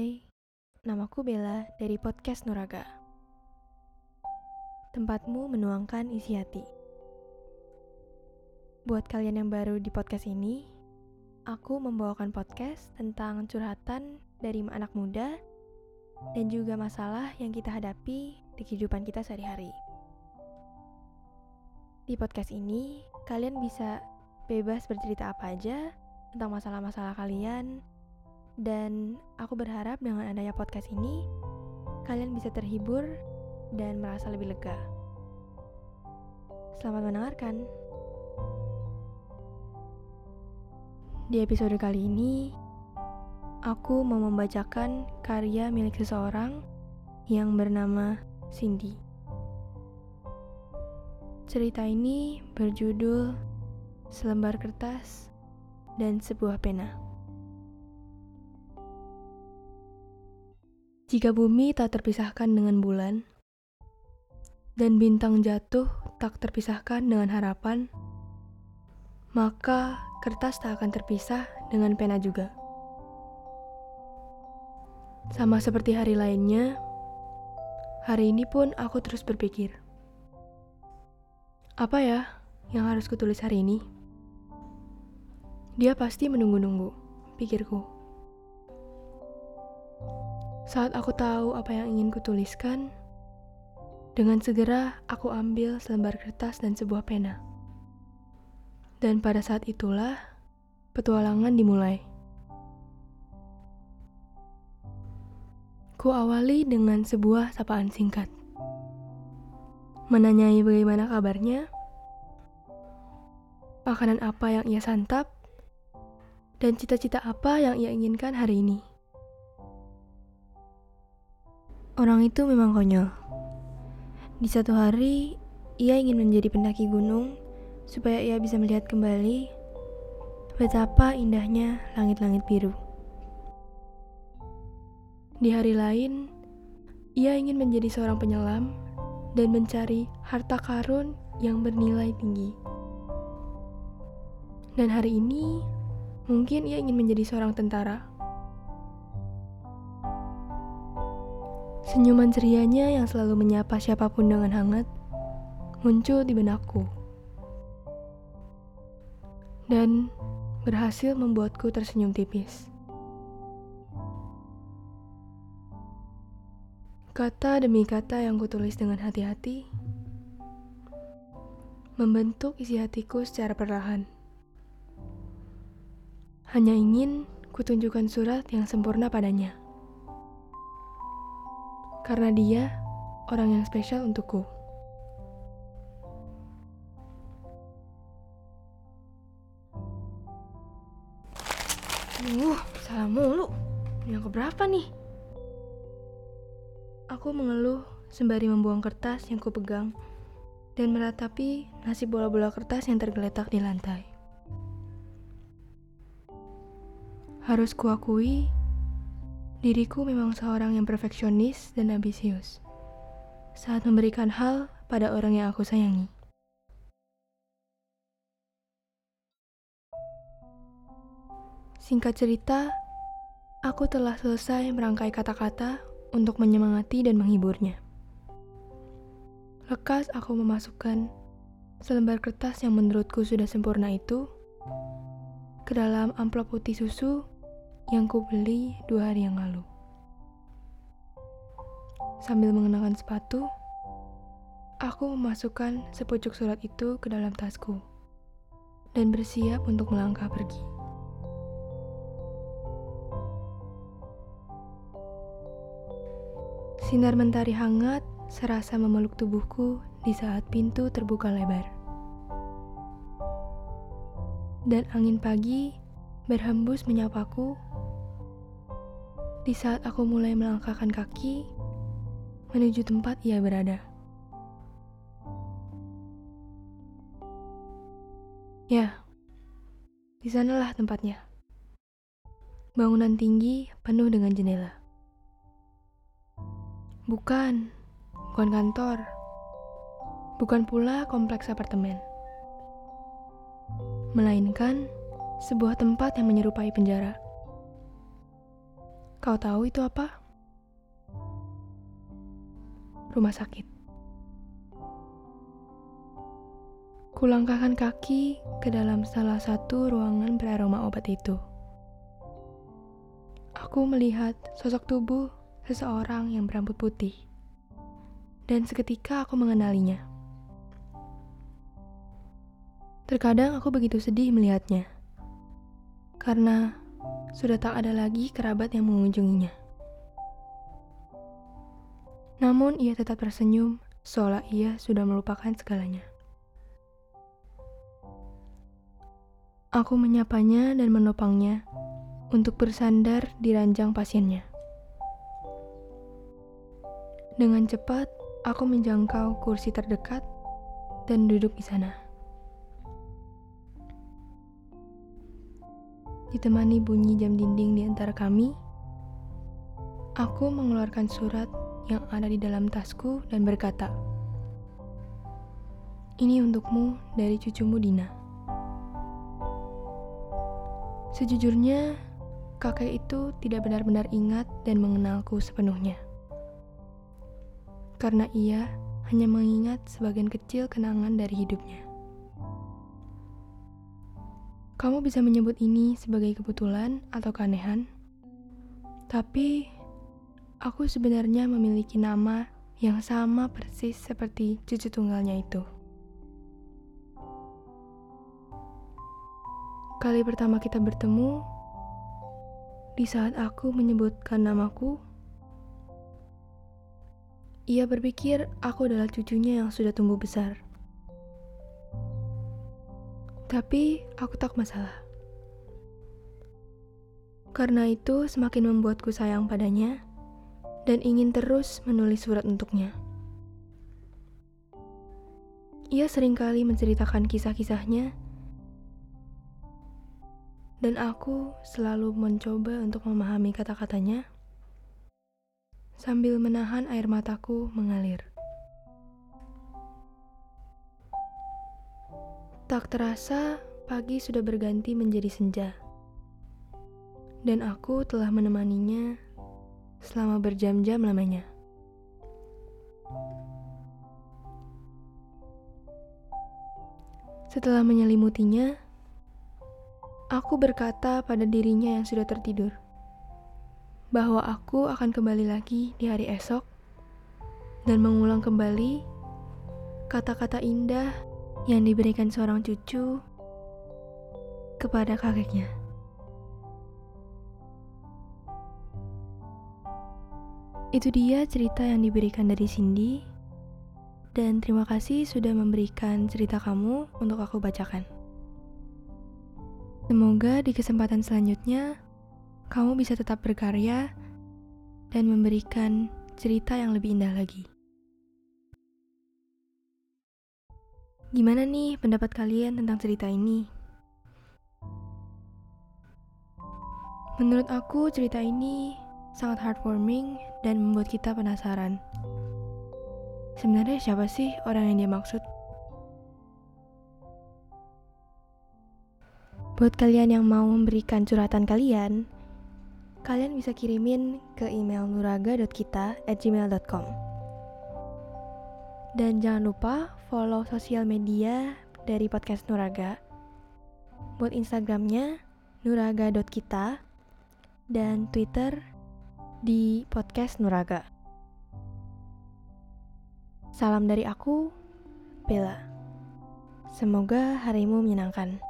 Hai, namaku Bella dari podcast Nuraga. Tempatmu menuangkan isi hati. Buat kalian yang baru di podcast ini, aku membawakan podcast tentang curhatan dari anak muda dan juga masalah yang kita hadapi di kehidupan kita sehari-hari. Di podcast ini, kalian bisa bebas bercerita apa aja tentang masalah-masalah kalian dan aku berharap dengan adanya podcast ini, kalian bisa terhibur dan merasa lebih lega. Selamat mendengarkan. Di episode kali ini, aku mau membacakan karya milik seseorang yang bernama Cindy. Cerita ini berjudul Selembar Kertas dan Sebuah Pena. Jika bumi tak terpisahkan dengan bulan, dan bintang jatuh tak terpisahkan dengan harapan, maka kertas tak akan terpisah dengan pena juga. Sama seperti hari lainnya, hari ini pun aku terus berpikir, apa ya yang harus kutulis hari ini? Dia pasti menunggu-nunggu, pikirku. Saat aku tahu apa yang ingin kutuliskan, dengan segera aku ambil selembar kertas dan sebuah pena. Dan pada saat itulah petualangan dimulai. Ku awali dengan sebuah sapaan singkat. Menanyai bagaimana kabarnya, makanan apa yang ia santap, dan cita-cita apa yang ia inginkan hari ini. Orang itu memang konyol. Di satu hari, ia ingin menjadi pendaki gunung supaya ia bisa melihat kembali betapa indahnya langit-langit biru. Di hari lain, ia ingin menjadi seorang penyelam dan mencari harta karun yang bernilai tinggi. Dan hari ini, mungkin ia ingin menjadi seorang tentara Senyuman cerianya yang selalu menyapa siapa pun dengan hangat muncul di benakku. Dan berhasil membuatku tersenyum tipis. Kata demi kata yang kutulis dengan hati-hati membentuk isi hatiku secara perlahan. Hanya ingin kutunjukkan surat yang sempurna padanya karena dia orang yang spesial untukku. Uh, salah mulu. Yang keberapa nih? Aku mengeluh sembari membuang kertas yang kupegang dan meratapi nasib bola-bola kertas yang tergeletak di lantai. Harus kuakui, Diriku memang seorang yang perfeksionis dan ambisius saat memberikan hal pada orang yang aku sayangi. Singkat cerita, aku telah selesai merangkai kata-kata untuk menyemangati dan menghiburnya. Lekas aku memasukkan selembar kertas yang menurutku sudah sempurna itu ke dalam amplop putih susu yang ku beli dua hari yang lalu. Sambil mengenakan sepatu, aku memasukkan sepucuk surat itu ke dalam tasku dan bersiap untuk melangkah pergi. Sinar mentari hangat serasa memeluk tubuhku di saat pintu terbuka lebar. Dan angin pagi berhembus menyapaku di saat aku mulai melangkahkan kaki menuju tempat ia berada. Ya, di sanalah tempatnya. Bangunan tinggi penuh dengan jendela. Bukan, bukan kantor. Bukan pula kompleks apartemen. Melainkan sebuah tempat yang menyerupai penjara Kau tahu itu apa? Rumah sakit. Kulangkahkan kaki ke dalam salah satu ruangan beraroma obat itu. Aku melihat sosok tubuh seseorang yang berambut putih. Dan seketika aku mengenalinya. Terkadang aku begitu sedih melihatnya. Karena sudah tak ada lagi kerabat yang mengunjunginya. Namun ia tetap tersenyum seolah ia sudah melupakan segalanya. Aku menyapanya dan menopangnya untuk bersandar di ranjang pasiennya. Dengan cepat, aku menjangkau kursi terdekat dan duduk di sana. Ditemani bunyi jam dinding di antara kami, aku mengeluarkan surat yang ada di dalam tasku dan berkata, "Ini untukmu dari cucumu Dina." Sejujurnya, kakek itu tidak benar-benar ingat dan mengenalku sepenuhnya. Karena ia hanya mengingat sebagian kecil kenangan dari hidupnya. Kamu bisa menyebut ini sebagai kebetulan atau keanehan, tapi aku sebenarnya memiliki nama yang sama persis seperti cucu tunggalnya itu. Kali pertama kita bertemu, di saat aku menyebutkan namaku, ia berpikir aku adalah cucunya yang sudah tumbuh besar. Tapi aku tak masalah. Karena itu semakin membuatku sayang padanya dan ingin terus menulis surat untuknya. Ia sering kali menceritakan kisah-kisahnya dan aku selalu mencoba untuk memahami kata-katanya sambil menahan air mataku mengalir. Tak terasa, pagi sudah berganti menjadi senja, dan aku telah menemaninya selama berjam-jam lamanya. Setelah menyelimutinya, Aku berkata pada dirinya yang sudah tertidur bahwa aku akan kembali lagi di hari esok dan mengulang kembali kata-kata indah yang diberikan seorang cucu kepada kakeknya. Itu dia cerita yang diberikan dari Cindy, dan terima kasih sudah memberikan cerita kamu untuk aku bacakan. Semoga di kesempatan selanjutnya kamu bisa tetap berkarya dan memberikan cerita yang lebih indah lagi. Gimana nih pendapat kalian tentang cerita ini? Menurut aku, cerita ini sangat heartwarming dan membuat kita penasaran. Sebenarnya siapa sih orang yang dia maksud? Buat kalian yang mau memberikan curhatan kalian, kalian bisa kirimin ke email nuraga.kita@gmail.com. Dan jangan lupa follow sosial media dari podcast Nuraga. Buat Instagramnya nuraga.kita dan Twitter di podcast Nuraga. Salam dari aku, Bella. Semoga harimu menyenangkan.